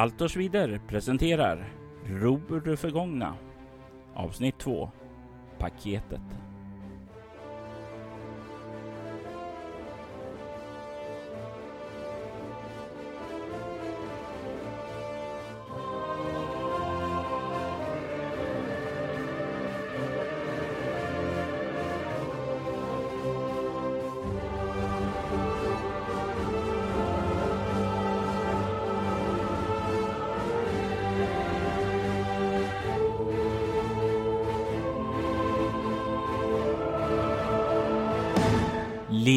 Altors Vider presenterar Ror det förgångna avsnitt 2 Paketet.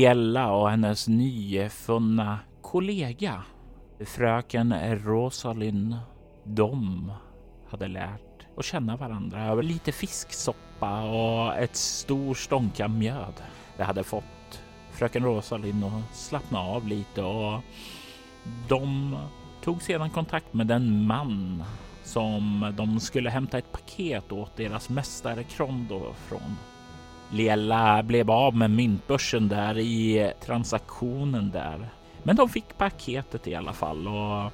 Liella och hennes nyfunna kollega, fröken Rosalind, de hade lärt att känna varandra över lite fisksoppa och ett stor stånka mjöd. Det hade fått fröken Rosalind att slappna av lite och de tog sedan kontakt med den man som de skulle hämta ett paket åt deras mästare Krondo från. Liella blev av med myntbörsen där i transaktionen där. Men de fick paketet i alla fall och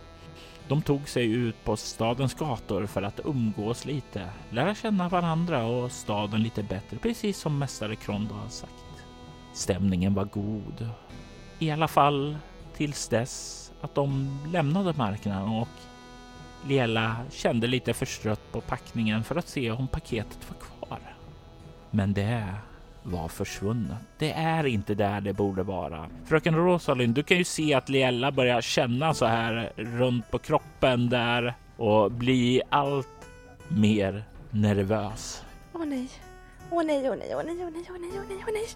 de tog sig ut på stadens gator för att umgås lite, lära känna varandra och staden lite bättre, precis som mästare Krondo har sagt. Stämningen var god, i alla fall tills dess att de lämnade marknaden och Liela kände lite förstrött på packningen för att se om paketet var kvar. Men det var försvunnet. Det är inte där det borde vara. Fröken Rosalind, du kan ju se att Liella börjar känna så här runt på kroppen där och bli allt mer nervös. Åh nej. Åh nej, åh nej, åh nej, åh nej, åh nej, åh nej, åh nej.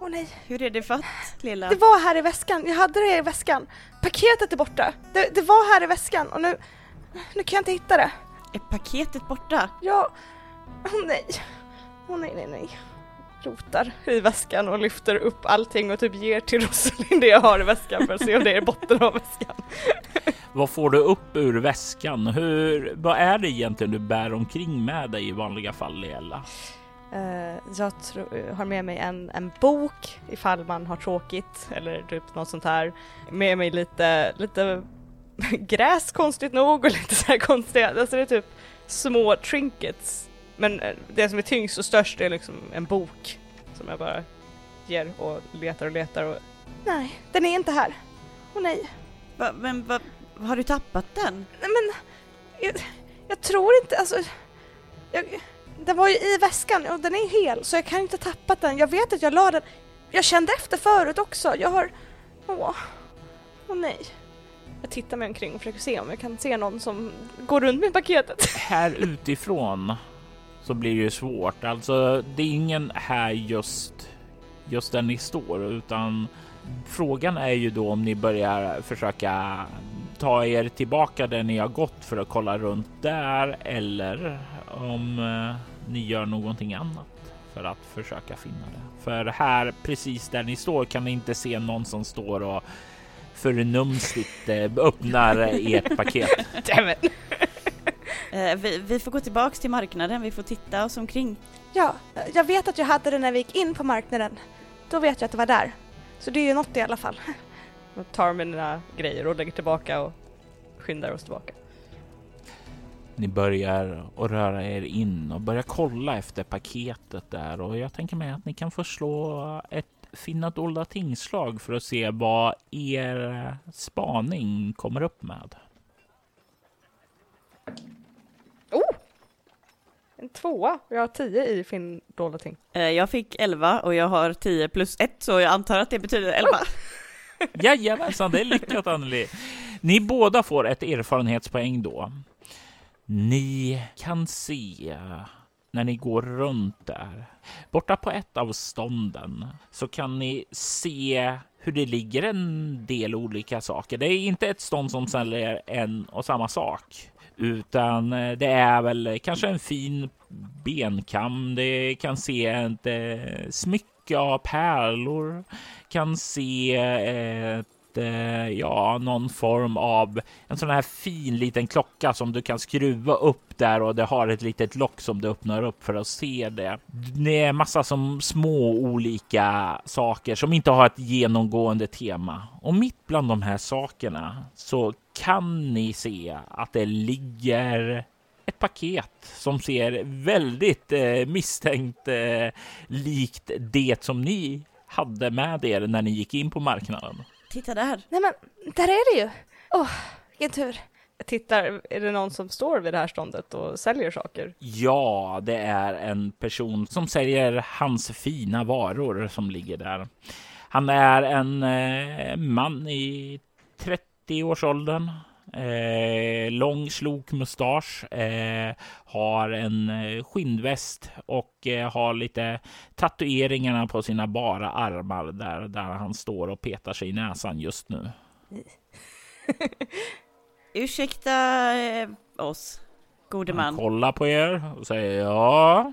Åh nej. Hur är det fatt, lilla? Det var här i väskan, jag hade det i väskan. Paketet är borta. Det, det var här i väskan och nu, nu kan jag inte hitta det. Är paketet borta? Ja, åh nej. Åh nej, nej, nej. Rotar i väskan och lyfter upp allting och typ ger till Rosalind det jag har i väskan för att se om det är botten av väskan. Vad får du upp ur väskan? Hur, vad är det egentligen du bär omkring med dig i vanliga fall, Liella? Uh, jag tro, har med mig en, en bok ifall man har tråkigt eller typ något sånt här. Med mig lite, lite gräs konstigt nog och lite så här konstiga, alltså det är typ små trinkets. Men eh, det som är tyngst och störst är liksom en bok som jag bara ger och letar och letar och nej, den är inte här. Åh nej. Va, men va, har du tappat den? Nej men, jag, jag tror inte, alltså jag, den var ju i väskan och den är hel så jag kan inte tappat den. Jag vet att jag la den, jag kände efter förut också. Jag har, åh, åh nej. Jag tittar mig omkring och försöker se om jag kan se någon som går runt med paketet. Här utifrån så blir det ju svårt. Alltså, det är ingen här just just där ni står, utan frågan är ju då om ni börjar försöka ta er tillbaka där ni har gått för att kolla runt där eller om eh, ni gör någonting annat för att försöka finna det. För här precis där ni står kan ni inte se någon som står och förnumstigt eh, öppnar ert paket. Eh, vi, vi får gå tillbaks till marknaden, vi får titta oss omkring. Ja, jag vet att jag hade det när vi gick in på marknaden. Då vet jag att det var där. Så det är ju något i alla fall. Jag tar mina grejer och lägger tillbaka och skyndar oss tillbaka. Ni börjar att röra er in och börjar kolla efter paketet där och jag tänker mig att ni kan få slå ett finna dolda tingslag för att se vad er spaning kommer upp med. En tvåa. Jag har tio i finn dolda ting. Eh, jag fick 11 och jag har 10 plus 1 så jag antar att det betyder 11. Jajamensan, det är lyckat Anneli. Ni båda får ett erfarenhetspoäng då. Ni kan se när ni går runt där. Borta på ett av stånden så kan ni se hur det ligger en del olika saker. Det är inte ett stånd som säljer en och samma sak, utan eh, det är väl kanske en fin benkam. Det kan se ett eh, smycke av pärlor, kan se ett eh, ja, någon form av en sån här fin liten klocka som du kan skruva upp där och det har ett litet lock som du öppnar upp för att se det. Det är massa som små olika saker som inte har ett genomgående tema. Och mitt bland de här sakerna så kan ni se att det ligger ett paket som ser väldigt eh, misstänkt eh, likt det som ni hade med er när ni gick in på marknaden. Titta där. Nej men, där är det ju! Åh, oh, vilken tur! Jag tittar, är det någon som står vid det här ståndet och säljer saker? Ja, det är en person som säljer hans fina varor som ligger där. Han är en eh, man i 30-årsåldern Eh, lång slok mustasch, eh, har en eh, skinnväst och eh, har lite tatueringarna på sina bara armar där, där han står och petar sig i näsan just nu. Ursäkta eh, oss, gode man. Han kollar på er och säger ja.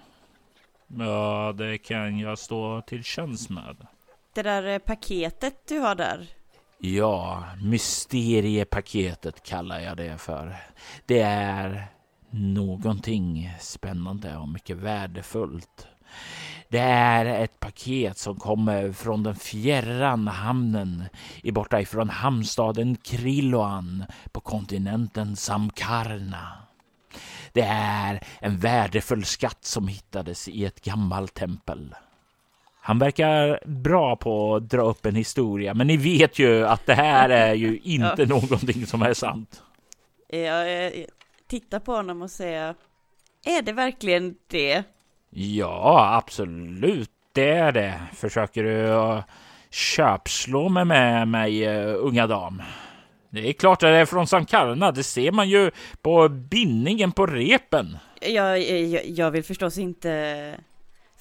Ja, det kan jag stå till tjänst med. Det där eh, paketet du har där, Ja, mysteriepaketet kallar jag det för. Det är någonting spännande och mycket värdefullt. Det är ett paket som kommer från den fjärran hamnen i borta ifrån hamnstaden Krilloan på kontinenten Samkarna. Det är en värdefull skatt som hittades i ett gammalt tempel. Han verkar bra på att dra upp en historia, men ni vet ju att det här är ju inte ja. någonting som är sant. Jag tittar på honom och säger, är det verkligen det? Ja, absolut, det är det. Försöker du köpslå med, med mig, eh, unga dam? Det är klart att det är från Sankarna, det ser man ju på bindningen på repen. Jag, jag, jag vill förstås inte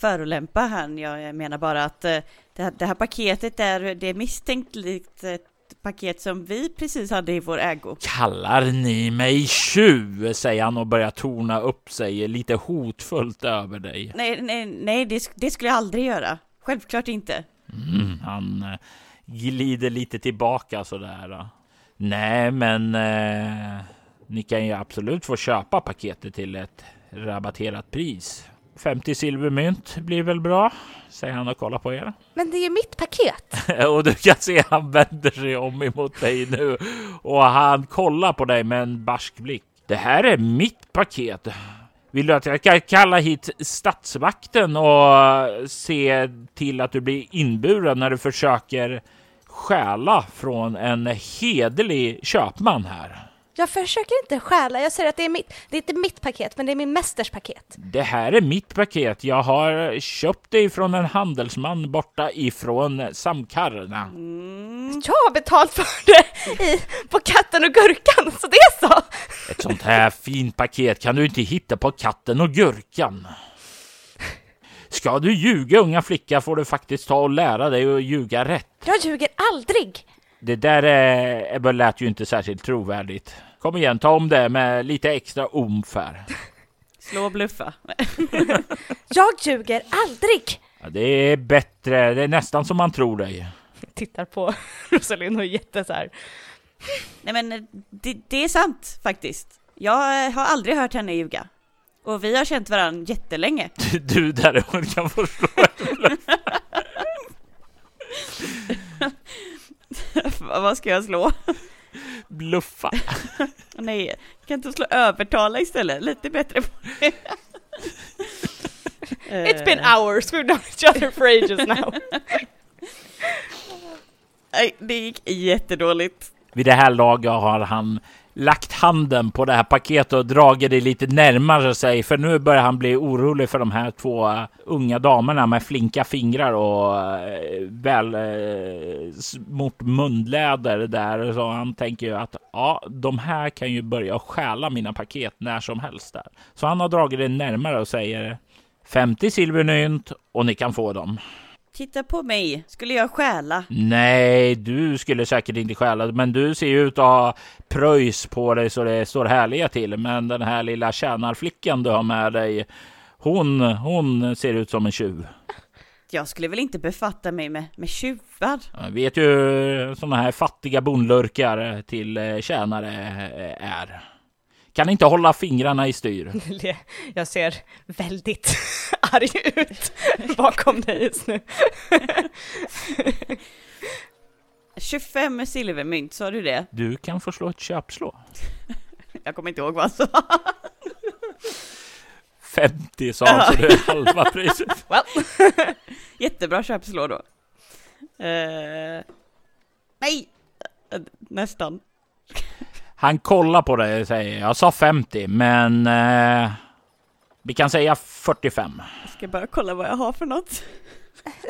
förolämpa han. Jag menar bara att eh, det här, det här paketet är, det är misstänkt likt ett paket som vi precis hade i vår ägo. Kallar ni mig tjuv? säger han och börjar torna upp sig lite hotfullt över dig. Nej, nej, nej, det, det skulle jag aldrig göra. Självklart inte. Mm, han eh, glider lite tillbaka sådär. Nej, men eh, ni kan ju absolut få köpa paketet till ett rabatterat pris. 50 silvermynt blir väl bra, säger han och kollar på er. Men det är ju mitt paket. och du kan se han vänder sig om emot dig nu och han kollar på dig med en barsk blick. Det här är mitt paket. Vill du att jag ska kalla hit statsvakten och se till att du blir inburen när du försöker stjäla från en hederlig köpman här? Jag försöker inte stjäla, jag säger att det är mitt, det är inte mitt paket, men det är min mästers paket. Det här är mitt paket. Jag har köpt det ifrån en handelsman borta ifrån Samkarna. Mm. Jag har betalt för det i, på katten och gurkan, så det är så. Ett sånt här fint paket kan du inte hitta på katten och gurkan. Ska du ljuga unga flicka får du faktiskt ta och lära dig att ljuga rätt. Jag ljuger aldrig! Det där är, lät ju inte särskilt trovärdigt. Kom igen, ta om det med lite extra omf här. Slå och bluffa. jag ljuger aldrig! Ja, det är bättre, det är nästan som man tror dig. Tittar på Rosalind och är jätte så här. Nej men det, det är sant faktiskt. Jag har aldrig hört henne ljuga. Och vi har känt varandra jättelänge. Du däremot kan få slå Vad ska jag slå? Bluffa. Nej, jag kan inte slå övertala istället. Lite bättre på det. It's been hours, we've known each other for ages now. Nej, det gick jättedåligt. Vid det här laget har han lagt handen på det här paketet och dragit det lite närmare sig. För nu börjar han bli orolig för de här två uh, unga damerna med flinka fingrar och uh, väl uh, mot munläder där. Så han tänker ju att ja, de här kan ju börja stjäla mina paket när som helst där. Så han har dragit det närmare och säger 50 silvernynt och ni kan få dem. Titta på mig, skulle jag stjäla? Nej, du skulle säkert inte stjäla, men du ser ju ut att ha pröjs på dig så det står härliga till. Men den här lilla tjänarflickan du har med dig, hon, hon ser ut som en tjuv. jag skulle väl inte befatta mig med, med tjuvar? Jag vet ju sådana här fattiga bondlurkar till eh, tjänare eh, är. Kan inte hålla fingrarna i styr. Jag ser väldigt arg ut bakom dig just nu. 25 silvermynt, sa du det? Du kan få slå ett köpslå. Jag kommer inte ihåg vad han sa. 50 sa han, så det är halva priset. Well. Jättebra köpslå då. Eh, nej! Eh, Nästan. Han kollar på dig och säger, jag sa 50, men eh, vi kan säga 45. Jag ska bara kolla vad jag har för något.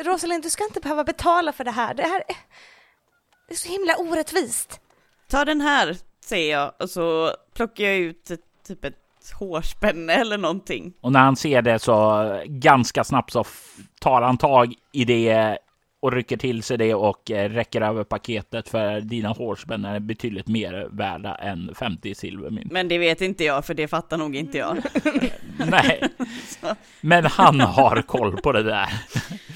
Rosalind, du ska inte behöva betala för det här. Det här är, det är så himla orättvist. Ta den här, säger jag, och så plockar jag ut ett, typ ett hårspänne eller någonting. Och när han ser det så ganska snabbt så tar han tag i det och rycker till sig det och eh, räcker över paketet för dina hårspännen är betydligt mer värda än 50 silvermynt. Men det vet inte jag, för det fattar nog inte jag. Nej, men han har koll på det där.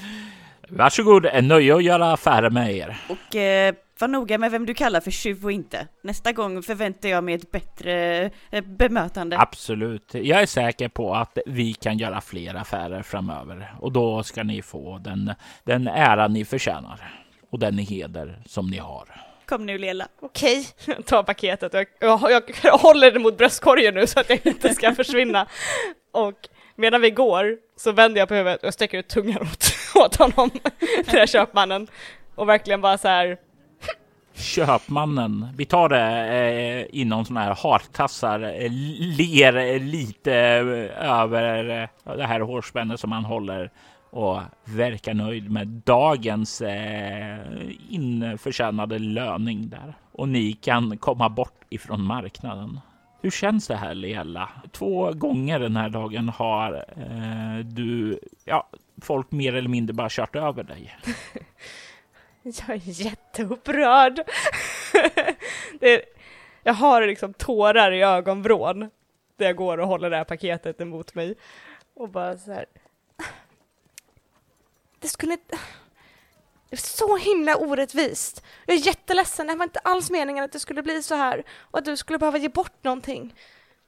Varsågod, nöje att göra affärer med er. Och eh, var noga med vem du kallar för tjuv och inte. Nästa gång förväntar jag mig ett bättre eh, bemötande. Absolut. Jag är säker på att vi kan göra fler affärer framöver och då ska ni få den, den ära ni förtjänar och den heder som ni har. Kom nu Lela. Okej, tar paketet jag, jag, jag håller det mot bröstkorgen nu så att jag inte ska försvinna. Och medan vi går så vänder jag på huvudet och sträcker ut tungan åt, åt honom, den här köpmannen. Och verkligen bara så här, Köpmannen, vi tar det eh, inom sådana här hartassar, eh, ler lite eh, över eh, det här hårspännet som han håller och verkar nöjd med dagens eh, införtjänade löning där. Och ni kan komma bort ifrån marknaden. Hur känns det här Leela? Två gånger den här dagen har eh, du, ja, folk mer eller mindre bara kört över dig. jag är jätteupprörd. är, jag har liksom tårar i ögonvrån när jag går och håller det här paketet emot mig. Och bara så här. Det skulle inte... Det är så himla orättvist. Jag är jätteledsen, det var inte alls meningen att det skulle bli så här och att du skulle behöva ge bort någonting.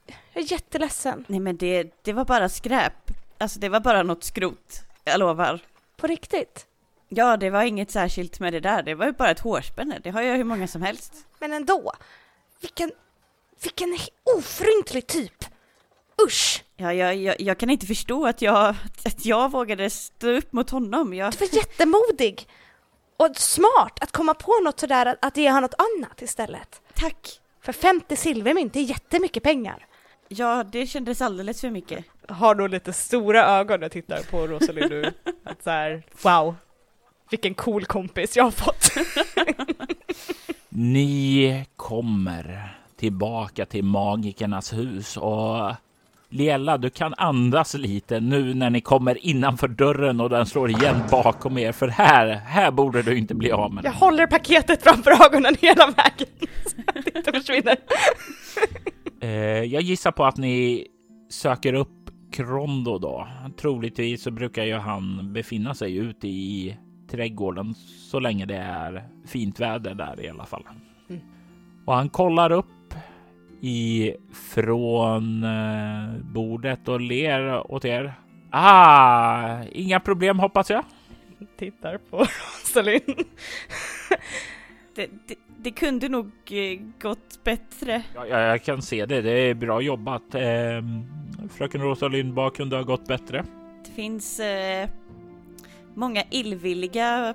Jag är jätteledsen, Nej men det, det var bara skräp. Alltså det var bara något skrot. Jag lovar. på riktigt. Ja, det var inget särskilt med det där. Det var ju bara ett hårspänne. Det har jag hur många som helst. Men ändå, vilken, vilken ofryntlig typ. Usch! Ja, jag, jag, jag kan inte förstå att jag, att jag vågade stå upp mot honom. Jag, Du var jättemodig och smart att komma på något sådär att, att ge honom något annat istället. tack! För 50 silvermynt, det är jättemycket pengar. Ja, det kändes alldeles för mycket. Har nog lite stora ögon när jag tittar på Rosalind nu. Att så här, wow, vilken cool kompis jag har fått. Ni kommer tillbaka till magikernas hus och Lela, du kan andas lite nu när ni kommer innanför dörren och den slår igen bakom er, för här, här borde du inte bli av med Jag den. håller paketet framför ögonen hela vägen så att det inte försvinner. Eh, jag gissar på att ni söker upp Krondo då. Troligtvis så brukar ju han befinna sig ute i trädgården så länge det är fint väder där i alla fall. Mm. Och han kollar upp ifrån eh, bordet och ler åt er. Ah, inga problem hoppas jag. Tittar på Rosalind. Det, det, det kunde nog eh, gått bättre. Ja, ja, jag kan se det. Det är bra jobbat. Eh, fröken Rosa Lindbak kunde ha gått bättre. Det finns eh, många illvilliga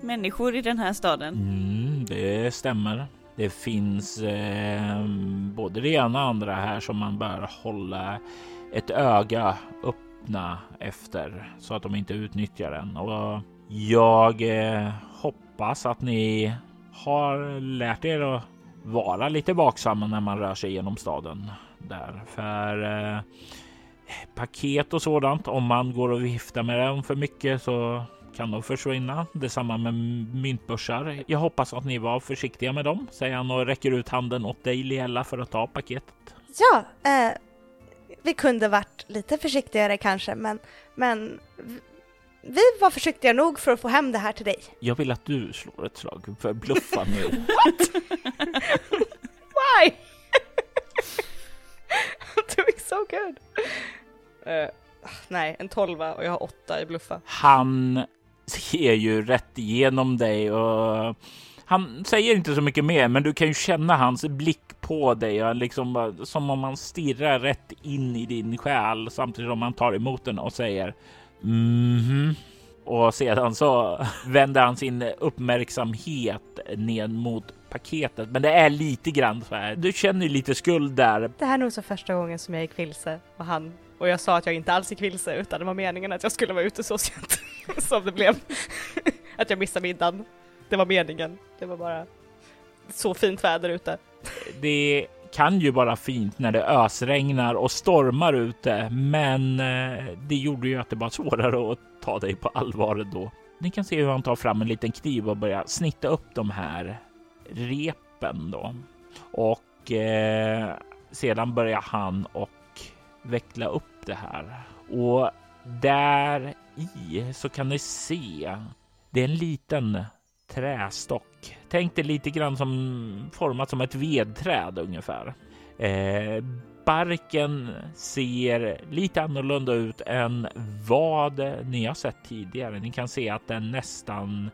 människor i den här staden. Mm, det stämmer. Det finns eh, både det ena och andra här som man bör hålla ett öga öppna efter så att de inte utnyttjar den. Och jag eh, hoppas att ni har lärt er att vara lite vaksamma när man rör sig genom staden där. För eh, paket och sådant, om man går och viftar med dem för mycket så kan de försvinna. Detsamma med myntbörsar. Jag hoppas att ni var försiktiga med dem, säger han och räcker ut handen åt dig Liella för att ta paketet. Ja, eh, vi kunde varit lite försiktigare kanske, men, men vi, var försiktiga nog för att få hem det här till dig. Jag vill att du slår ett slag för bluffa nu. Why? I'm doing so good. Uh, nej, en tolva och jag har åtta i bluffa. Han ser ju rätt igenom dig och han säger inte så mycket mer, men du kan ju känna hans blick på dig och liksom som om han stirrar rätt in i din själ samtidigt som han tar emot den och säger mhm. Och sedan så vänder han sin uppmärksamhet ned mot paketet. Men det är lite grann så här. Du känner ju lite skuld där. Det här är nog så första gången som jag gick vilse och han och jag sa att jag inte alls gick vilse utan det var meningen att jag skulle vara ute så sent som det blev. att jag missade middagen. Det var meningen. Det var bara så fint väder ute. Det kan ju vara fint när det ösregnar och stormar ute, men eh, det gjorde ju att det var svårare att ta dig på allvar då. Ni kan se hur han tar fram en liten kniv och börjar snitta upp de här repen då. Och eh, sedan börjar han och veckla upp det här. Och där i så kan ni se, det är en liten trästock. Tänk dig lite grann som format som ett vedträd ungefär. Eh, barken ser lite annorlunda ut än vad ni har sett tidigare. Ni kan se att den nästan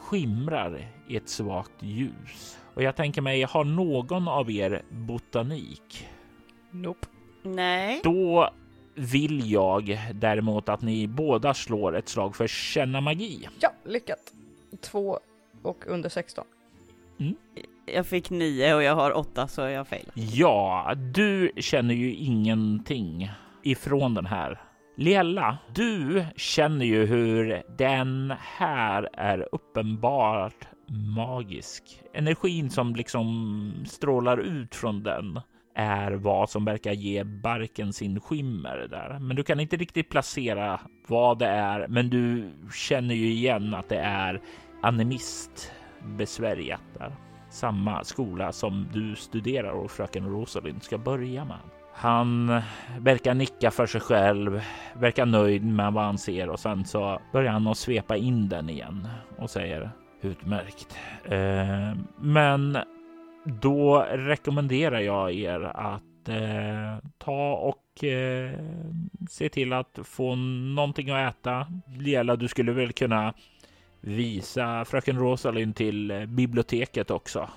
skimrar i ett svagt ljus. Och jag tänker mig, har någon av er botanik? Nope. Nej. Då vill jag däremot att ni båda slår ett slag för känna magi. Ja, lyckat. Två och under 16. Mm. Jag fick nio och jag har åtta så jag fail. Ja, du känner ju ingenting ifrån den här. Liella, du känner ju hur den här är uppenbart magisk. Energin som liksom strålar ut från den är vad som verkar ge barken sin skimmer där. Men du kan inte riktigt placera vad det är. Men du känner ju igen att det är animist besvärjat där. Samma skola som du studerar och fröken Rosalind ska börja med. Han verkar nicka för sig själv, verkar nöjd med vad han ser och sen så börjar han att svepa in den igen och säger utmärkt. Eh, men då rekommenderar jag er att eh, ta och eh, se till att få någonting att äta. Lela, du skulle väl kunna visa fröken Rosalind till eh, biblioteket också.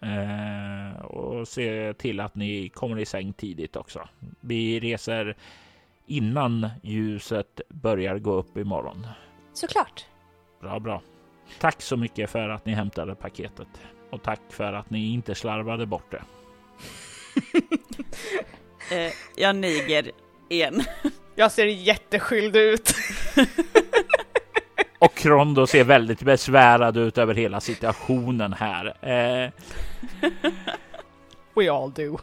Eh, och se till att ni kommer i säng tidigt också. Vi reser innan ljuset börjar gå upp imorgon. Såklart. Bra, bra. Tack så mycket för att ni hämtade paketet och tack för att ni inte slarvade bort det. eh, jag niger igen. Jag ser jätteskyldig ut. och Krondo ser väldigt besvärad ut över hela situationen här. Eh, We all do.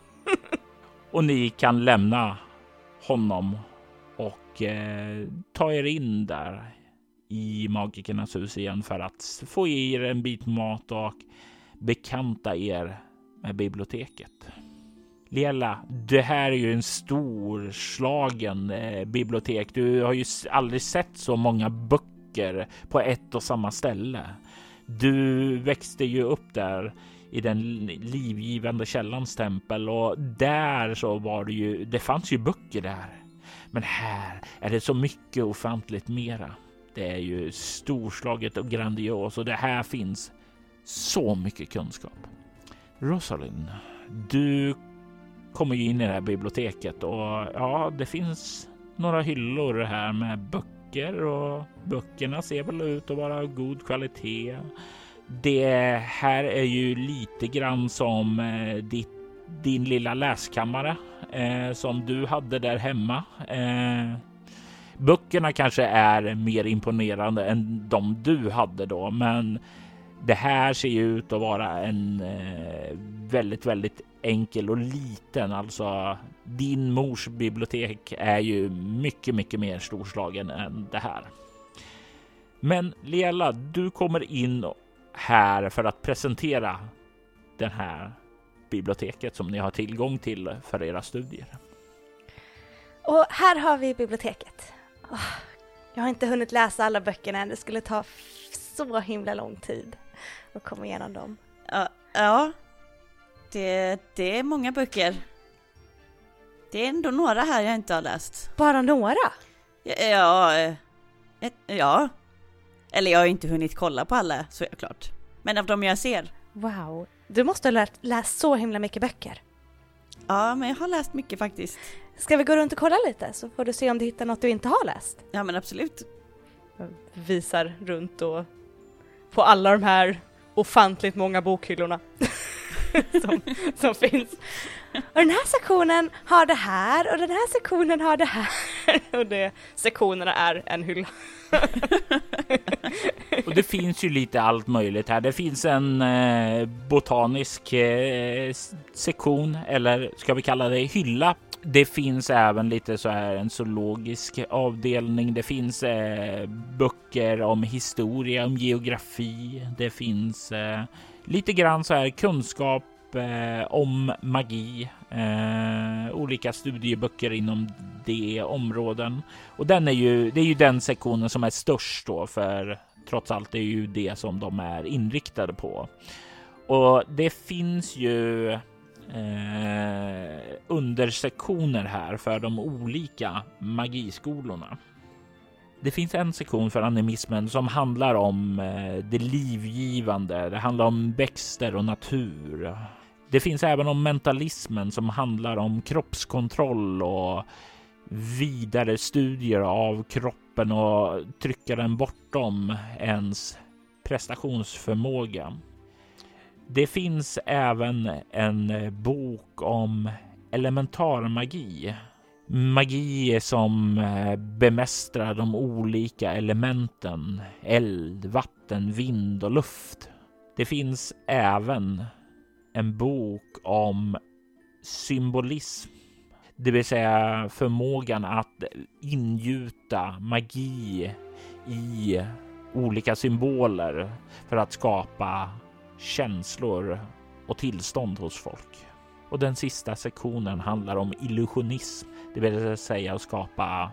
och ni kan lämna honom och eh, ta er in där i magikernas hus igen för att få i er en bit mat och bekanta er med biblioteket. Lela, det här är ju en storslagen eh, bibliotek. Du har ju aldrig sett så många böcker på ett och samma ställe. Du växte ju upp där i den livgivande källans tempel och där så var det ju. Det fanns ju böcker där, men här är det så mycket ofantligt mera. Det är ju storslaget och grandios och det här finns så mycket kunskap. Rosalind, du kommer ju in i det här biblioteket och ja, det finns några hyllor här med böcker och böckerna ser väl ut att vara av god kvalitet. Det här är ju lite grann som eh, ditt, din lilla läskammare eh, som du hade där hemma. Eh, böckerna kanske är mer imponerande än de du hade då, men det här ser ju ut att vara en eh, väldigt, väldigt enkel och liten. Alltså din mors bibliotek är ju mycket, mycket mer storslagen än det här. Men Lela, du kommer in här för att presentera det här biblioteket som ni har tillgång till för era studier. Och här har vi biblioteket. Jag har inte hunnit läsa alla böckerna än, det skulle ta så himla lång tid att komma igenom dem. Ja, ja. Det, det är många böcker. Det är ändå några här jag inte har läst. Bara några? Ja, ja, eh, ja. Eller jag har inte hunnit kolla på alla såklart. Men av de jag ser. Wow, du måste ha lärt, läst så himla mycket böcker. Ja, men jag har läst mycket faktiskt. Ska vi gå runt och kolla lite så får du se om du hittar något du inte har läst? Ja, men absolut. Jag visar runt och på alla de här ofantligt många bokhyllorna som, som finns. Och den här sektionen har det här och den här sektionen har det här. Och det, sektionerna är en hylla. och det finns ju lite allt möjligt här. Det finns en eh, botanisk eh, sektion eller ska vi kalla det hylla det finns även lite så här en zoologisk avdelning. Det finns eh, böcker om historia, om geografi. Det finns eh, lite grann så här kunskap eh, om magi. Eh, olika studieböcker inom det områden. Och den är ju, det är ju den sektionen som är störst då för trots allt är ju det som de är inriktade på. Och det finns ju eh, undersektioner här för de olika magiskolorna. Det finns en sektion för animismen som handlar om eh, det livgivande. Det handlar om växter och natur. Det finns även om mentalismen som handlar om kroppskontroll och vidare studier av kroppen och trycka den bortom ens prestationsförmåga. Det finns även en eh, bok om elementarmagi. Magi som eh, bemästrar de olika elementen eld, vatten, vind och luft. Det finns även en bok om symbolism, det vill säga förmågan att ingjuta magi i olika symboler för att skapa känslor och tillstånd hos folk. Och den sista sektionen handlar om illusionism, det vill säga att skapa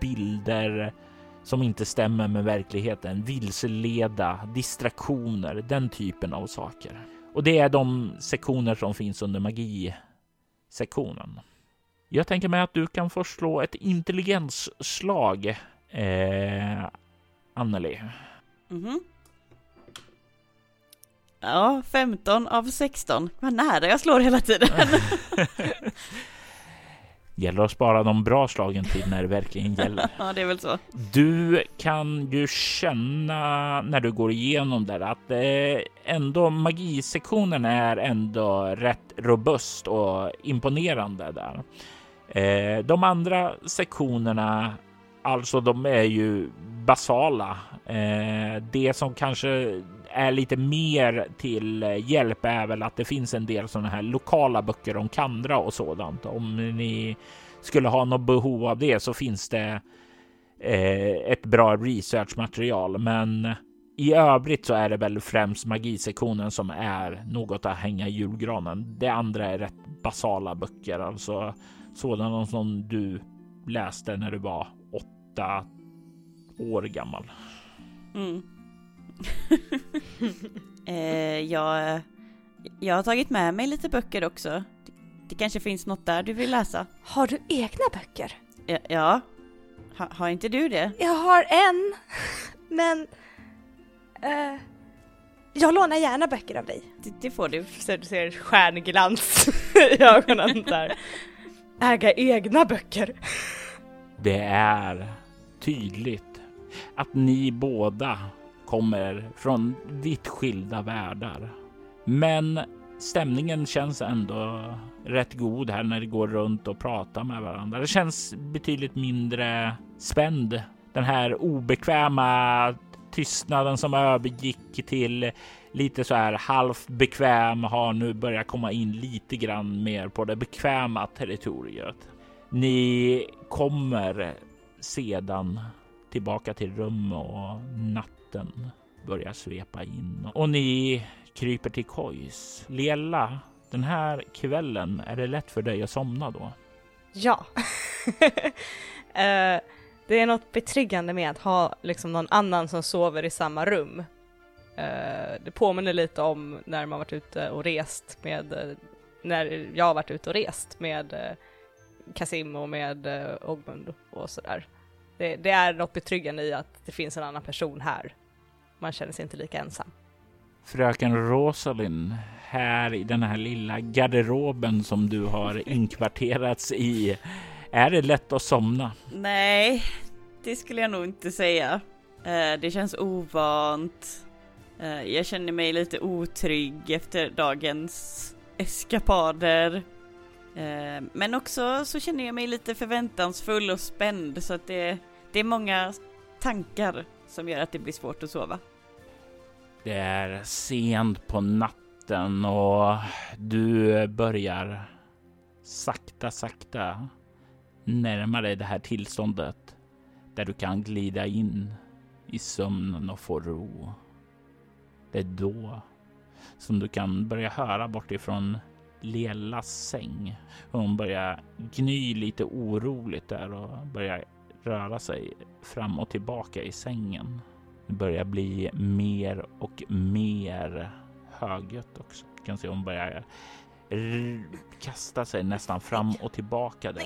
bilder som inte stämmer med verkligheten, vilseleda, distraktioner, den typen av saker. Och det är de sektioner som finns under magisektionen. Jag tänker mig att du kan få slå ett intelligensslag, eh, Anneli. Mm -hmm. Ja, 15 av 16. Vad nära jag slår hela tiden. gäller att spara de bra slagen till när det verkligen gäller. ja, det är väl så. Du kan ju känna när du går igenom där att eh, ändå magisektionen är ändå rätt robust och imponerande där. Eh, de andra sektionerna, alltså de är ju basala. Eh, det som kanske är lite mer till hjälp är väl att det finns en del sådana här lokala böcker om Kandra och sådant. Om ni skulle ha något behov av det så finns det eh, ett bra researchmaterial. Men i övrigt så är det väl främst magisektionen som är något att hänga i julgranen. Det andra är rätt basala böcker, alltså sådana som du läste när du var åtta år gammal. Mm. eh, jag, jag har tagit med mig lite böcker också. Det, det, kanske finns något där du vill läsa? Har du egna böcker? Ja. ja. Ha, har inte du det? Jag har en, men... Eh, jag lånar gärna böcker av dig. Det, det får du. Så du ser stjärnglans i ögonen där. Äga egna böcker. Det är tydligt att ni båda kommer från vitt skilda världar. Men stämningen känns ändå rätt god här när det går runt och pratar med varandra. Det känns betydligt mindre spänd. Den här obekväma tystnaden som övergick till lite så här halvt bekväm har nu börjat komma in lite grann mer på det bekväma territoriet. Ni kommer sedan tillbaka till rum och natten börjar svepa in och ni kryper till kojs. Lela, den här kvällen, är det lätt för dig att somna då? Ja. uh, Det är något betryggande med att ha liksom någon annan som sover i samma rum. Uh, det påminner lite om när man varit ute och rest med, uh, när jag har varit ute och rest med Kasim och med eh, Ogmund och sådär. Det, det är något betryggande i att det finns en annan person här. Man känner sig inte lika ensam. Fröken Rosalind, här i den här lilla garderoben som du har inkvarterats i. Är det lätt att somna? Nej, det skulle jag nog inte säga. Eh, det känns ovant. Eh, jag känner mig lite otrygg efter dagens eskapader. Eh, men också så känner jag mig lite förväntansfull och spänd så att det, det är många tankar som gör att det blir svårt att sova. Det är sent på natten och du börjar sakta, sakta närma dig det här tillståndet där du kan glida in i sömnen och få ro. Det är då som du kan börja höra bortifrån Lelas säng. Hon börjar gny lite oroligt där och börjar röra sig fram och tillbaka i sängen. Det börjar bli mer och mer högljutt också. Du kan se hon börjar kasta sig nästan fram och tillbaka. Där.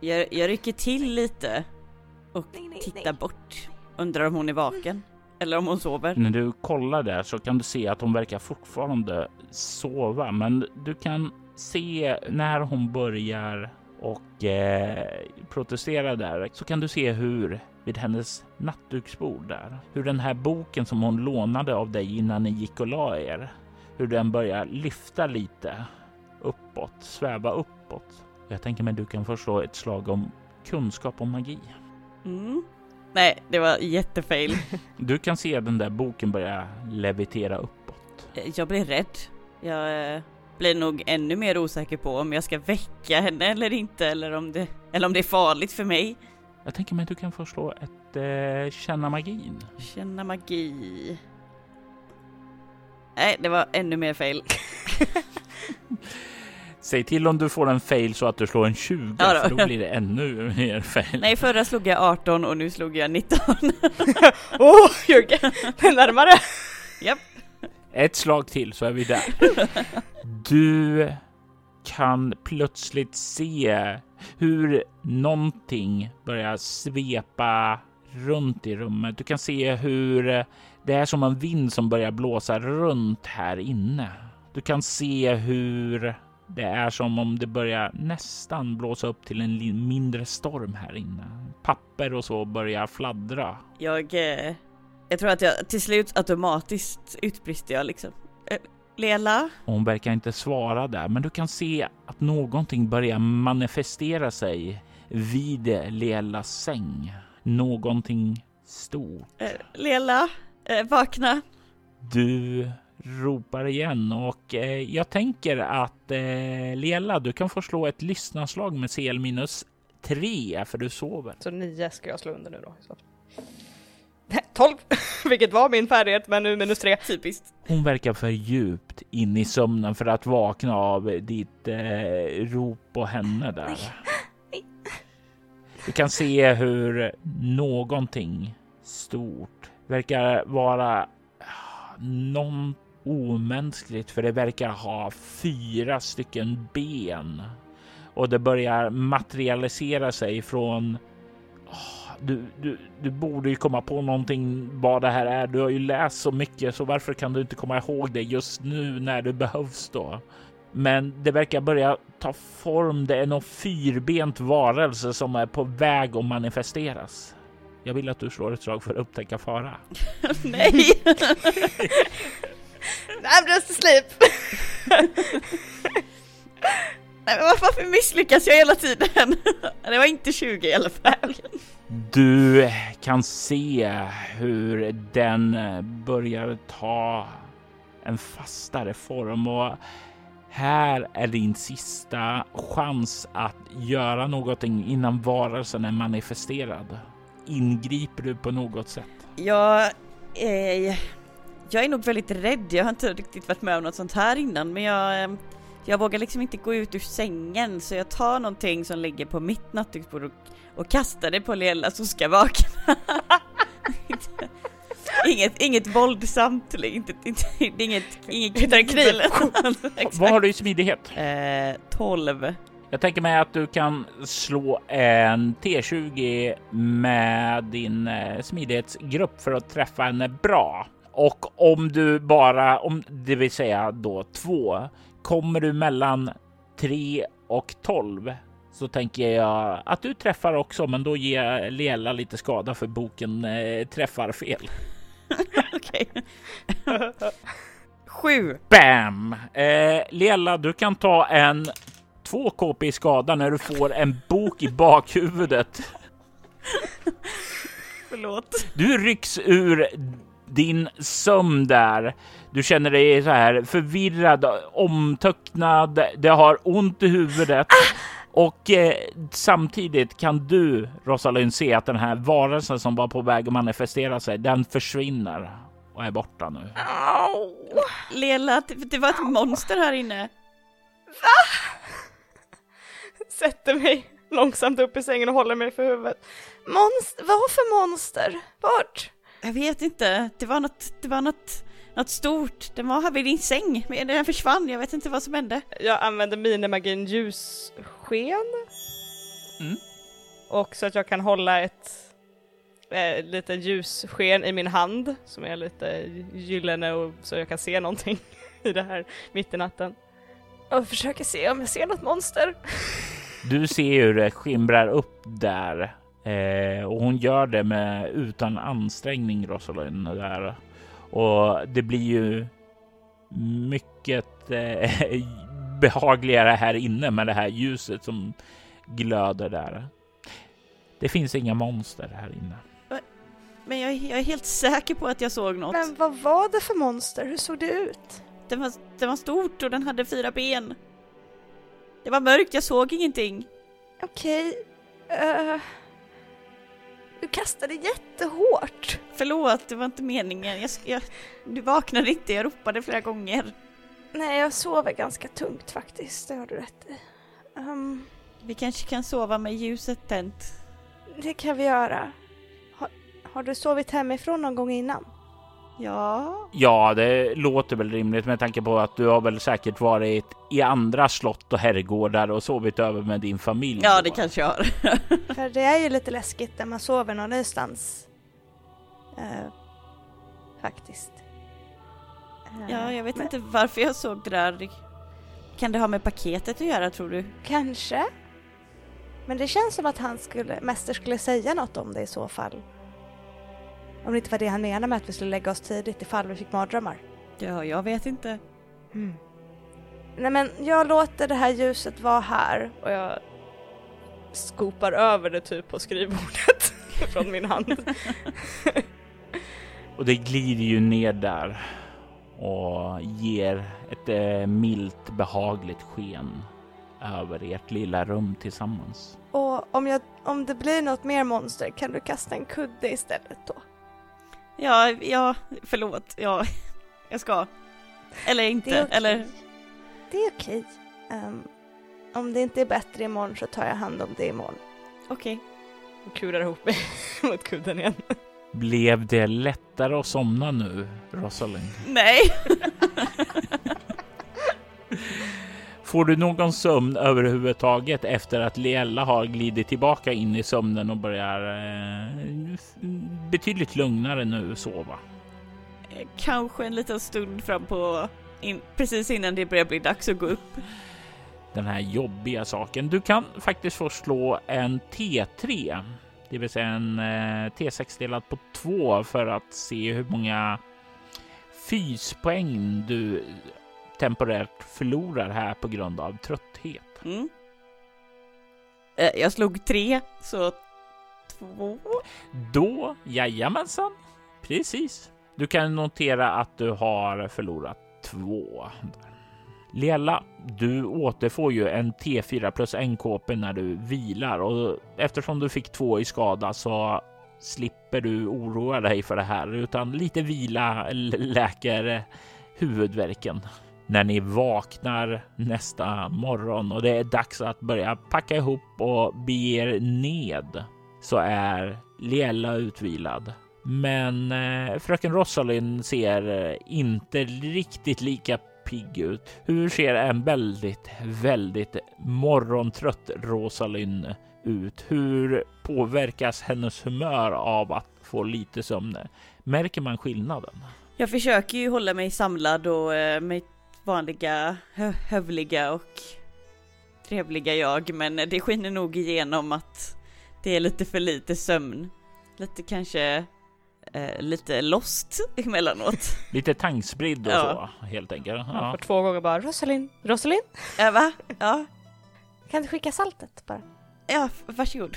Jag, jag rycker till lite och tittar bort. Undrar om hon är vaken eller om hon sover. När du kollar där så kan du se att hon verkar fortfarande sova, men du kan se när hon börjar och eh, protestera där så kan du se hur vid hennes nattduksbord där, hur den här boken som hon lånade av dig innan ni gick och la er, hur den börjar lyfta lite uppåt, sväva uppåt. Jag tänker mig du kan förstå ett slag om kunskap om magi. Mm. Nej, det var jättefail. Du kan se den där boken börja levitera uppåt. Jag blir rädd. Jag eh, blir nog ännu mer osäker på om jag ska väcka henne eller inte eller om det, eller om det är farligt för mig. Jag tänker mig att du kan förstå ett eh, känna magin. Känna magi. Nej, det var ännu mer fail. Säg till om du får en fail så att du slår en 20, ja då. för då blir det ännu mer fail. Nej, förra slog jag 18 och nu slog jag 19. Åh, oh, Jörgen! Närmare! Japp. Ett slag till så är vi där. Du kan plötsligt se hur någonting börjar svepa runt i rummet. Du kan se hur det är som en vind som börjar blåsa runt här inne. Du kan se hur det är som om det börjar nästan blåsa upp till en mindre storm här inne. Papper och så börjar fladdra. Jag, eh, jag tror att jag till slut automatiskt utbrister jag liksom. Eh, Lela? Hon verkar inte svara där, men du kan se att någonting börjar manifestera sig vid Lelas säng. Någonting stort. Eh, Lela, eh, vakna. Du ropar igen och eh, jag tänker att eh, Lela, du kan få slå ett lyssnarslag med CL minus 3 för du sover. Så 9 ska jag slå under nu då. Så. 12, vilket var min färdighet, men nu minus 3. Typiskt. Hon verkar för djupt in i sömnen för att vakna av ditt eh, rop på henne där. Du kan se hur någonting stort verkar vara någon omänskligt för det verkar ha fyra stycken ben och det börjar materialisera sig från du, du, du borde ju komma på någonting vad det här är. Du har ju läst så mycket, så varför kan du inte komma ihåg det just nu när det behövs då? Men det verkar börja ta form. Det är någon fyrbent varelse som är på väg att manifesteras. Jag vill att du slår ett slag för att upptäcka fara. Nej! I'm just asleep! Nej men varför misslyckas jag hela tiden? Det var inte 20 i alla fall. Du kan se hur den börjar ta en fastare form och här är din sista chans att göra någonting innan varelsen är manifesterad. Ingriper du på något sätt? Jag, eh, jag är nog väldigt rädd. Jag har inte riktigt varit med om något sånt här innan, men jag, eh, jag vågar liksom inte gå ut ur sängen så jag tar någonting som ligger på mitt nattduksbord och, och kastar det på Liella så ska vakna. inget, inget våldsamt, inte, inte, inget, inget Hittar en kniv. Vad har du i smidighet? Eh, 12. Jag tänker mig att du kan slå en T20 med din eh, smidighetsgrupp för att träffa henne bra. Och om du bara, om det vill säga då två, kommer du mellan 3 och 12 så tänker jag att du träffar också, men då ger Lela lite skada för boken eh, träffar fel. Okej. Sju. Bam! Eh, Lela, du kan ta en 2 KP i skada när du får en bok i bakhuvudet. Förlåt. Du rycks ur din sömn där. Du känner dig så här förvirrad, omtöcknad. Det har ont i huvudet. Och eh, samtidigt kan du, Rosalind, se att den här varelsen som var på väg att manifestera sig, den försvinner och är borta nu. Au! Lela, det, det var ett monster här inne. Sätter mig långsamt upp i sängen och håller mig för huvudet. Monster? Vad för monster? Vart? Jag vet inte, det var något, det var något, något stort. Den var här vid din säng, men den försvann. Jag vet inte vad som hände. Jag använder minimagin ljussken. Mm. Och så att jag kan hålla ett eh, lite ljussken i min hand som är lite gyllene och så jag kan se någonting i det här mitt i natten. Och försöker se om jag ser något monster. Du ser hur det skimrar upp där eh, och hon gör det med utan ansträngning Rosalind där. Och det blir ju mycket eh, behagligare här inne med det här ljuset som glöder där. Det finns inga monster här inne. Men jag, jag är helt säker på att jag såg något. Men vad var det för monster? Hur såg det ut? Den var, den var stort och den hade fyra ben. Det var mörkt, jag såg ingenting. Okej. eh, du kastade jättehårt. Förlåt, det var inte meningen. Jag, jag, du vaknade inte, jag ropade flera gånger. Nej, jag sover ganska tungt faktiskt. Det har du rätt i. Ehm, Vi kanske kan sova med ljuset tänt. det kan vi göra. Har, har du sovit hemifrån någon gång innan? Ja, Ja, det låter väl rimligt med tanke på att du har väl säkert varit i andra slott och herrgårdar och sovit över med din familj. ja då. det kanske jag har. För det är ju lite läskigt när man sover någon annanstans. Eh, faktiskt. Eh, Ja, jag vet men inte varför jag såg det där. Kan det ha med paketet att göra tror du? Kanske. Men det känns som att han skulle, mäster skulle säga något om det i så fall. Om det inte var det han menade med att vi skulle lägga oss tidigt ifall vi fick mardrömmar. Ja, jag vet inte. Nej men jag låter det här ljuset vara här och jag skopar över det typ på skrivbordet från min hand. Och det glider ju ner där och ger ett eh, milt behagligt sken över ert lilla rum tillsammans. Och om, jag, om det blir något mer monster kan du kasta en kudde istället då? Ja, ja, förlåt. Ja, jag ska. Eller inte, Det är okej. eller... Det är okej. Ehm, om det inte är bättre imorgon så tar jag hand om det imorgon. Okej. Och kurar ihop mig mot kudden igen. Blev det lättare att somna nu, Rosalind? Nej! Får du någon sömn överhuvudtaget efter att Liella har glidit tillbaka in i sömnen och börjar eh, betydligt lugnare nu sova? Kanske en liten stund fram på... In, precis innan det börjar bli dags att gå upp. Den här jobbiga saken. Du kan faktiskt få slå en T3, det vill säga en eh, T6 delat på två för att se hur många fyspoäng du temporärt förlorar här på grund av trötthet. Mm. Eh, Jag slog tre, så två. Då, jajamensan, precis. Du kan notera att du har förlorat två. Lela, du återfår ju en T4 plus en KP när du vilar och eftersom du fick två i skada så slipper du oroa dig för det här utan lite vila läker huvudvärken. när ni vaknar nästa morgon och det är dags att börja packa ihop och bege er ned så är Liella utvilad. Men eh, fröken Rosalind ser eh, inte riktigt lika pigg ut. Hur ser en väldigt, väldigt morgontrött Rosalind ut? Hur påverkas hennes humör av att få lite sömn? Märker man skillnaden? Jag försöker ju hålla mig samlad och eh, mitt vanliga hö hövliga och trevliga jag, men det skiner nog igenom att det är lite för lite sömn. Lite kanske eh, lite lost emellanåt. Lite tankspridd och Ja. så helt enkelt. Ja. Ja. För två gånger bara Rosalind, Rosalind, Äh, va? Ja, kan du skicka saltet bara? ja, varsågod.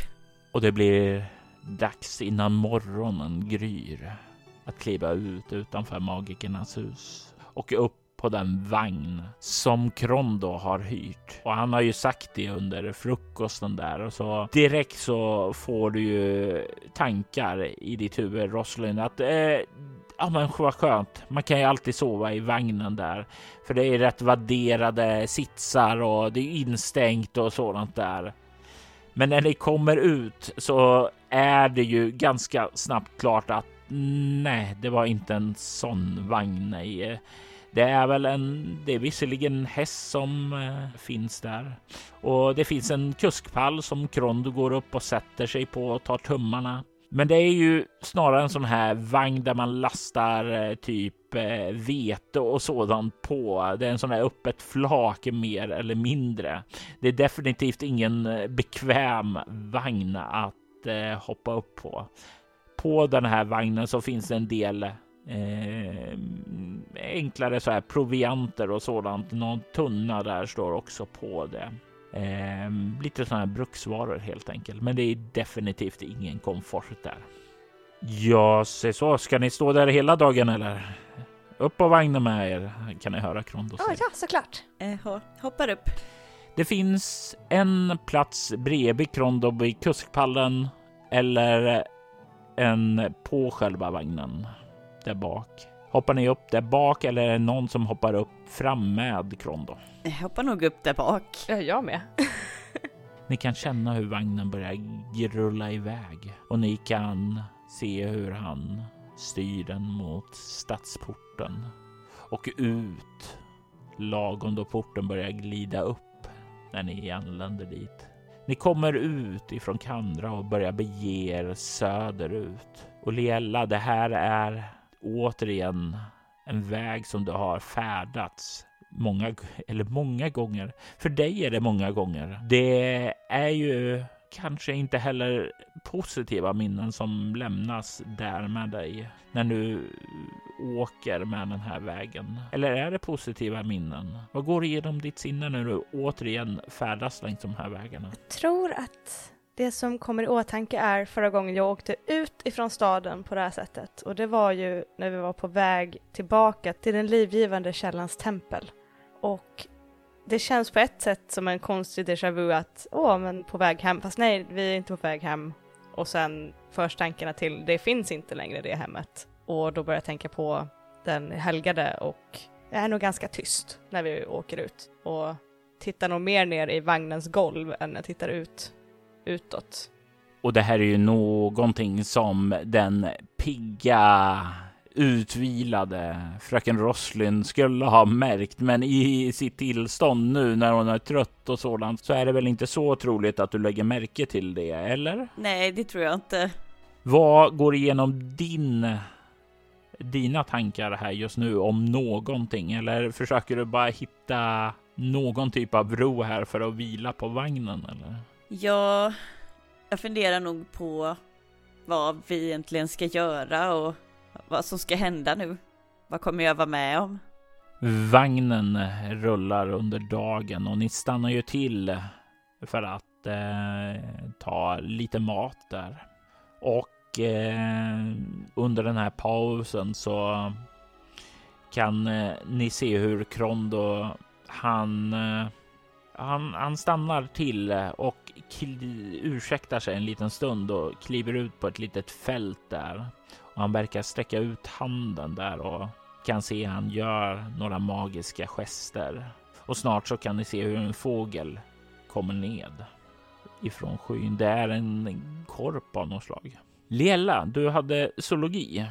Och det blir dags innan morgonen gryr att kliva ut utanför magikernas hus och upp på den vagn som Krondo har hyrt. Och han har ju sagt det under frukosten där och så direkt så får du ju tankar i ditt huvud Roslin, att eh, ja men vad skönt. Man kan ju alltid sova i vagnen där för det är rätt vadderade sitsar och det är instängt och sådant där. Men när ni kommer ut så är det ju ganska snabbt klart att nej, det var inte en sån vagn. Nej. Det är väl en, det är visserligen en häst som eh, finns där och det finns en kuskpall som Krondo går upp och sätter sig på och tar tummarna. Men det är ju snarare en sån här vagn där man lastar eh, typ eh, vete och sådant på. Det är en sån här öppet flak mer eller mindre. Det är definitivt ingen eh, bekväm vagn att eh, hoppa upp på. På den här vagnen så finns det en del eh, enklare så här provianter och sådant. Någon tunna där står också på det. Eh, lite sådana här bruksvaror helt enkelt. Men det är definitivt ingen komfort där. Ja, se så. Ska ni stå där hela dagen eller? Upp på vagnen med er kan ni höra Krondo Ja, ja, såklart. Eh, ho- hoppar upp. Det finns en plats bredvid Krondo vid kuskpallen eller en på själva vagnen där bak. Hoppar ni upp där bak eller är det någon som hoppar upp fram med Krondo? Jag hoppar nog upp där bak. Ja, jag med. Ni kan känna hur vagnen börjar grulla iväg och ni kan se hur han styr den mot stadsporten och ut lagom då porten börjar glida upp när ni anländer dit. Ni kommer ut ifrån Kandra och börjar bege er söderut. Och Liella, det här är återigen en väg som du har färdats många eller många gånger. För dig är det många gånger. Det är ju kanske inte heller positiva minnen som lämnas där med dig när du åker med den här vägen. Eller är det positiva minnen? Vad går igenom ditt sinne när du återigen färdas längs de här vägarna? Jag tror att det som kommer i åtanke är förra gången jag åkte ut ifrån staden på det här sättet. Och det var ju när vi var på väg tillbaka till den livgivande källans tempel. Och det känns på ett sätt som en konstig déjà vu att, åh, men på väg hem, fast nej, vi är inte på väg hem. Och sen förs tankarna till, det finns inte längre det hemmet. Och då börjar jag tänka på den helgade och jag är nog ganska tyst när vi åker ut. Och tittar nog mer ner i vagnens golv än jag tittar ut utåt. Och det här är ju någonting som den pigga utvilade fröken Roslin skulle ha märkt. Men i sitt tillstånd nu när hon är trött och sådant så är det väl inte så troligt att du lägger märke till det, eller? Nej, det tror jag inte. Vad går igenom din dina tankar här just nu om någonting? Eller försöker du bara hitta någon typ av ro här för att vila på vagnen? Eller? Ja, jag funderar nog på vad vi egentligen ska göra och vad som ska hända nu. Vad kommer jag vara med om? Vagnen rullar under dagen och ni stannar ju till för att eh, ta lite mat där. Och eh, under den här pausen så kan eh, ni se hur Krondo han, eh, han, han stannar till och kli, ursäktar sig en liten stund och kliver ut på ett litet fält där. Och han verkar sträcka ut handen där och kan se han gör några magiska gester och snart så kan ni se hur en fågel kommer ned ifrån skyn. Det är en korp av något slag. Liella, du hade zoologi.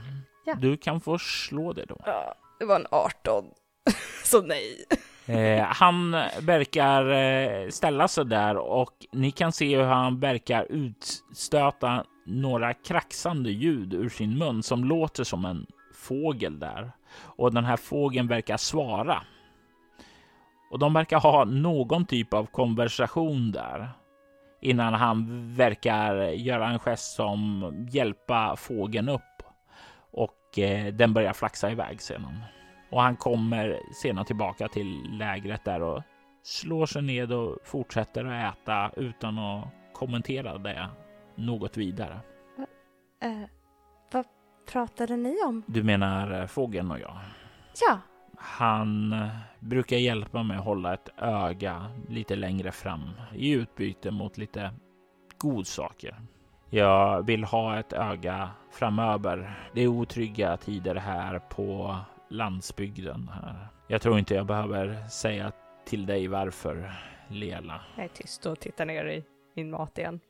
Ja. Du kan få slå det då. Ja, det var en 18. Så nej. Eh, han verkar eh, ställa sig där och ni kan se hur han verkar utstöta några kraxande ljud ur sin mun som låter som en fågel där. Och den här fågeln verkar svara. Och de verkar ha någon typ av konversation där innan han verkar göra en gest som hjälpa fågeln upp och eh, den börjar flaxa iväg sedan. Och han kommer sedan tillbaka till lägret där och slår sig ned och fortsätter att äta utan att kommentera det något vidare. Eh, vad pratade ni om? Du menar eh, fågeln och jag? Ja, Han eh, brukar hjälpa mig att hålla ett öga lite längre fram i utbyte mot lite godsaker. Jag vill ha ett öga framöver. Det är otrygga tider här på landsbygden. Här. Jag tror inte jag behöver säga till dig varför, Lela. jag är tyst och tittar ner i min mat igen.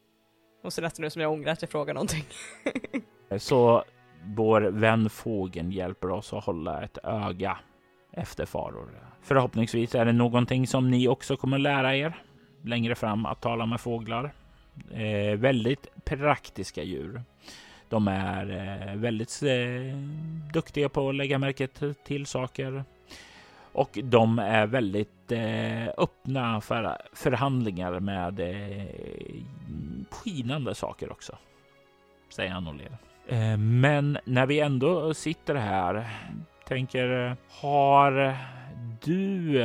Och så nästan nu som jag ångrar att jag frågar någonting. Så vår vän fågeln hjälper oss att hålla ett öga efter faror. Förhoppningsvis är det någonting som ni också kommer lära er längre fram att tala med fåglar. Eh, väldigt praktiska djur. De är eh, väldigt eh, duktiga på att lägga märke till saker och de är väldigt eh, öppna för förhandlingar med skinande saker också, säger han och ler. Men när vi ändå sitter här, tänker, har du,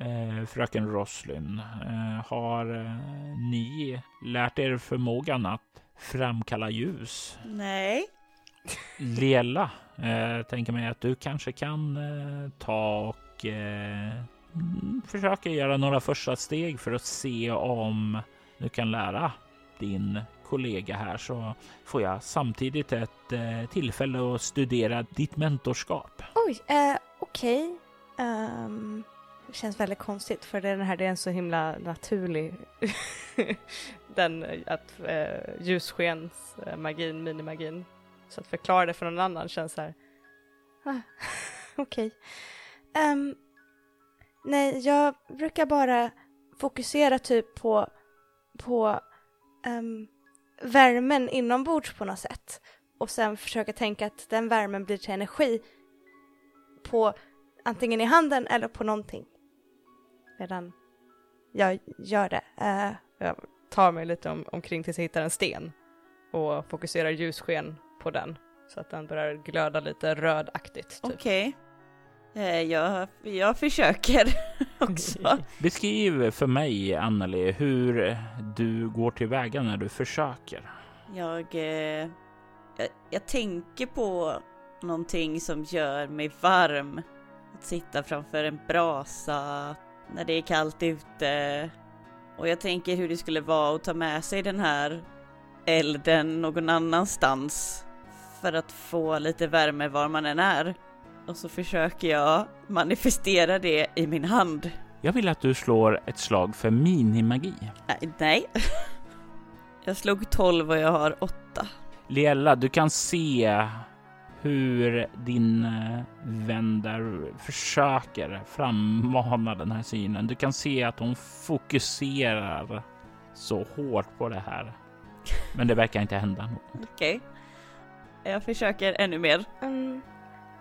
eh, fröken Roslin, eh, har eh, ni lärt er förmågan att framkalla ljus? Nej. Lela, eh, tänker mig att du kanske kan eh, ta och eh, mm, försöka göra några första steg för att se om du kan lära din kollega här så får jag samtidigt ett eh, tillfälle att studera ditt mentorskap. Oj, eh, okej. Ehm, det känns väldigt konstigt för den här det är en så himla naturlig den eh, att eh, ljussskens eh, magin, minimagin. Så att förklara det för någon annan känns så här. Ah, okej. Ehm, nej, jag brukar bara fokusera typ på på um, värmen inombords på något sätt och sen försöka tänka att den värmen blir till energi på antingen i handen eller på någonting. Medan jag gör det. Eh, jag tar mig lite om, omkring tills jag hittar en sten och fokuserar ljussken på den så att den börjar glöda lite rödaktigt. Typ. Okej. Eh, jag, jag försöker också. Beskriv för mig, Anneli, hur du går tillväga när du försöker. Jag, eh, jag, jag tänker på någonting som gör mig varm. Att sitta framför en brasa när det är kallt ute. Och jag tänker hur det skulle vara att ta med sig den här elden någon annanstans. För att få lite värme var man än är. Och så försöker jag manifestera det i min hand. Jag vill att du slår ett slag för minimagi. Nej, nej. Jag slog 12 och jag har 8. Liella, du kan se hur din eh, vän där försöker frammana den här synen. Du kan se att hon fokuserar så hårt på det här. Men det verkar inte hända något. Okej. Jag försöker ännu mer. Mm,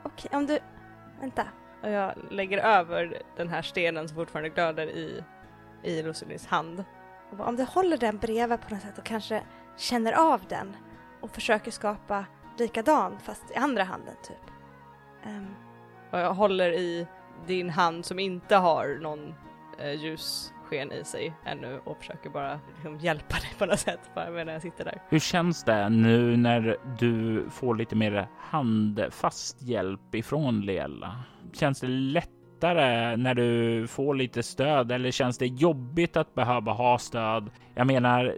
Okej, om du... Vänta. Och jag lägger över den här stenen som fortfarande glöder i, i Rosalys hand. Och bara, om du håller den bredvid på något sätt och kanske känner av den och försöker skapa likadant fast i andra handen typ. Ehm, och jag håller i din hand som inte har någon eh, ljussken i sig ännu och försöker bara liksom, hjälpa dig på något sätt bara medan jag sitter där. Hur känns det nu när du får lite mer handfast hjälp ifrån Liella? Känns det lättare när du får lite stöd eller känns det jobbigt att behöva ha stöd? Jag menar,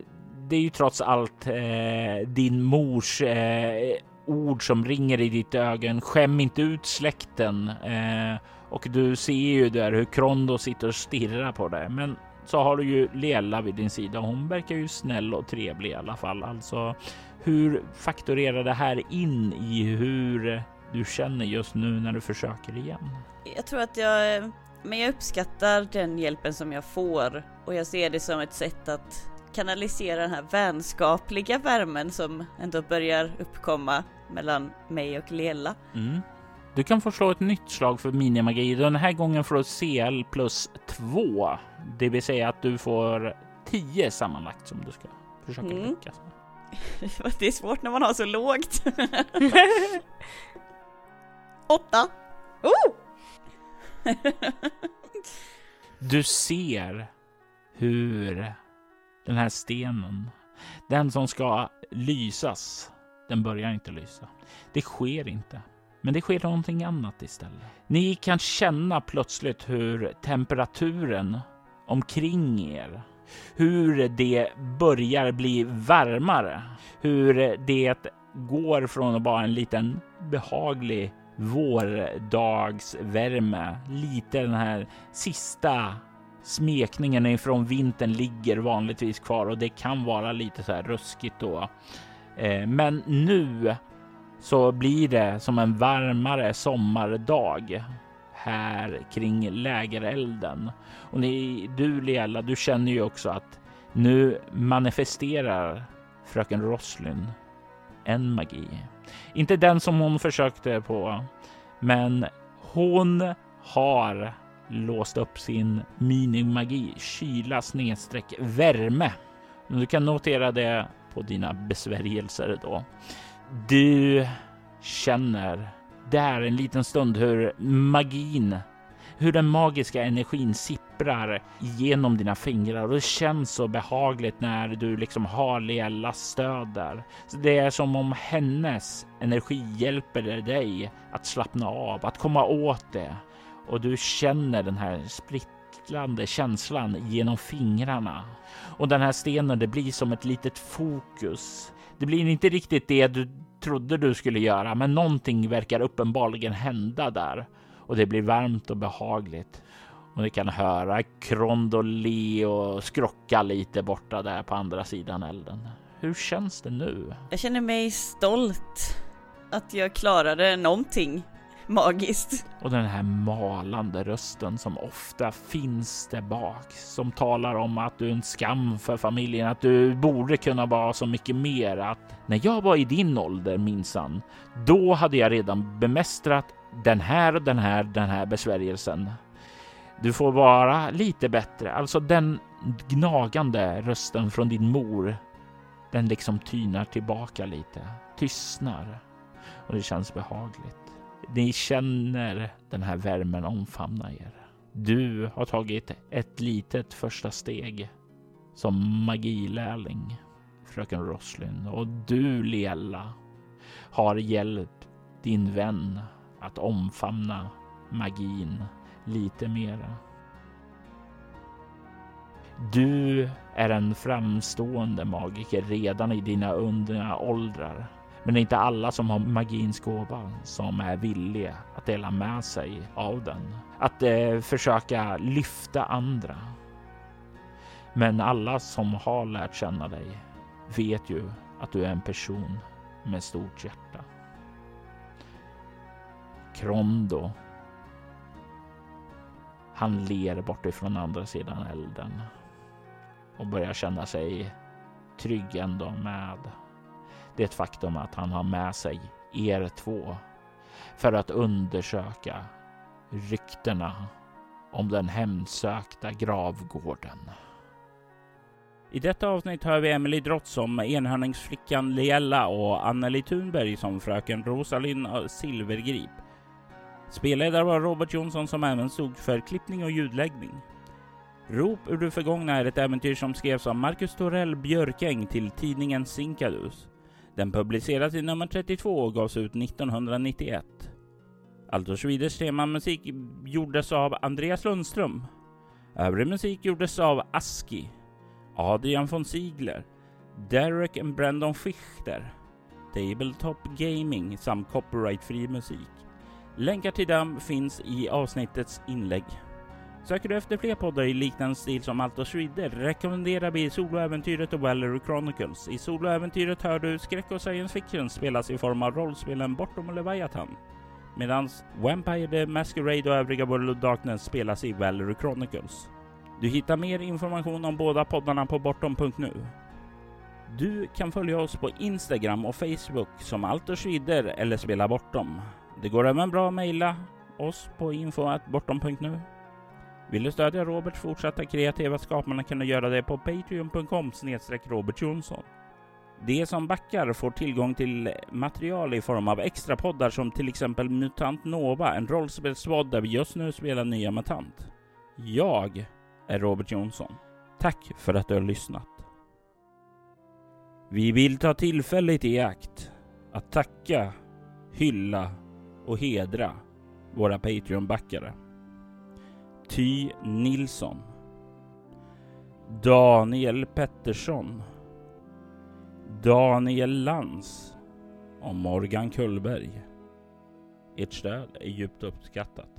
det är ju trots allt eh, din mors eh, ord som ringer i ditt ögon. Skäm inte ut släkten. Eh, och du ser ju där hur Krondo sitter och stirrar på dig. Men så har du ju Lela vid din sida. Hon verkar ju snäll och trevlig i alla fall. Alltså, hur fakturerar det här in i hur du känner just nu när du försöker igen? Jag tror att jag, men jag uppskattar den hjälpen som jag får och jag ser det som ett sätt att kanalisera den här vänskapliga värmen som ändå börjar uppkomma mellan mig och Lela. Mm. Du kan få slå ett nytt slag för minimagi. Den här gången får du CL plus 2. Det vill säga att du får 10 sammanlagt som du ska försöka mm. lyckas Det är svårt när man har så lågt. Åtta. Oh! du ser hur den här stenen, den som ska lysas, den börjar inte lysa. Det sker inte. Men det sker någonting annat istället. Ni kan känna plötsligt hur temperaturen omkring er, hur det börjar bli varmare, hur det går från att vara en liten behaglig vårdagsvärme, lite den här sista smekningen ifrån vintern ligger vanligtvis kvar och det kan vara lite så här ruskigt då. Eh, men nu så blir det som en varmare sommardag här kring lägerelden. Och ni, du Leela, du känner ju också att nu manifesterar fröken Roslyn en magi. Inte den som hon försökte på, men hon har låst upp sin minimagi, kyla snedstreck värme. Du kan notera det på dina besvärjelser då. Du känner där en liten stund hur magin, hur den magiska energin sipprar genom dina fingrar och det känns så behagligt när du liksom har Leellas stöd där. Så det är som om hennes energi hjälper dig att slappna av, att komma åt det och du känner den här sprittlande känslan genom fingrarna. Och den här stenen, det blir som ett litet fokus. Det blir inte riktigt det du trodde du skulle göra, men någonting verkar uppenbarligen hända där och det blir varmt och behagligt. Och ni kan höra Krondo le och skrocka lite borta där på andra sidan elden. Hur känns det nu? Jag känner mig stolt att jag klarade någonting magiskt. Och den här malande rösten som ofta finns där bak som talar om att du är en skam för familjen, att du borde kunna vara så mycket mer. Att när jag var i din ålder minsann, då hade jag redan bemästrat den här och den här, den här besvärjelsen. Du får vara lite bättre. Alltså den gnagande rösten från din mor. Den liksom tynar tillbaka lite, tystnar och det känns behagligt. Ni känner den här värmen omfamna er. Du har tagit ett litet första steg som magilärling, fröken Roslin. Och du, Lela, har hjälpt din vän att omfamna magin lite mera. Du är en framstående magiker redan i dina unga åldrar men det är inte alla som har magins gåva som är villiga att dela med sig av den. Att eh, försöka lyfta andra. Men alla som har lärt känna dig vet ju att du är en person med stort hjärta. Krondo. Han ler bortifrån andra sidan elden och börjar känna sig trygg ändå med det faktum att han har med sig er två för att undersöka ryktena om den hemsökta gravgården. I detta avsnitt hör vi Emily Drott som enhörningsflickan Liella och Anneli Thunberg som fröken Rosalind Silvergrip. Spelledare var Robert Jonsson som även stod för klippning och ljudläggning. Rop ur det förgångna är ett äventyr som skrevs av Marcus Torell Björkäng till tidningen Sinkadus. Den publiceras i nummer 32 och gavs ut 1991. Alto Schwiders temamusik gjordes av Andreas Lundström. Övrig musik gjordes av Aski, Adrian von Ziegler, Derek and Brandon Fichter, Tabletop Gaming samt copyrightfri musik. Länkar till dem finns i avsnittets inlägg. Söker du efter fler poddar i liknande stil som Altos Schwider rekommenderar vi Soloäventyret och Valery Chronicles. I Soloäventyret hör du skräck och science fiction spelas i form av rollspelen Bortom och Leviathan. Medan Vampire the Masquerade och övriga World of Darkness spelas i Valery Chronicles. Du hittar mer information om båda poddarna på bortom.nu. Du kan följa oss på Instagram och Facebook som Altos Schwider eller Spela Bortom. Det går även bra att mejla oss på info.bortom.nu. Vill du stödja Roberts fortsatta kreativa skapande kan du göra det på patreon.com Robert Jonsson. De som backar får tillgång till material i form av extra poddar som till exempel Mutant Nova, en rollspelspodd där vi just nu spelar nya MUTANT. Jag är Robert Jonsson. Tack för att du har lyssnat. Vi vill ta tillfället i akt att tacka, hylla och hedra våra Patreon-backare. Ty Nilsson Daniel Pettersson Daniel Lans och Morgan Kullberg. Ert stöd är djupt uppskattat.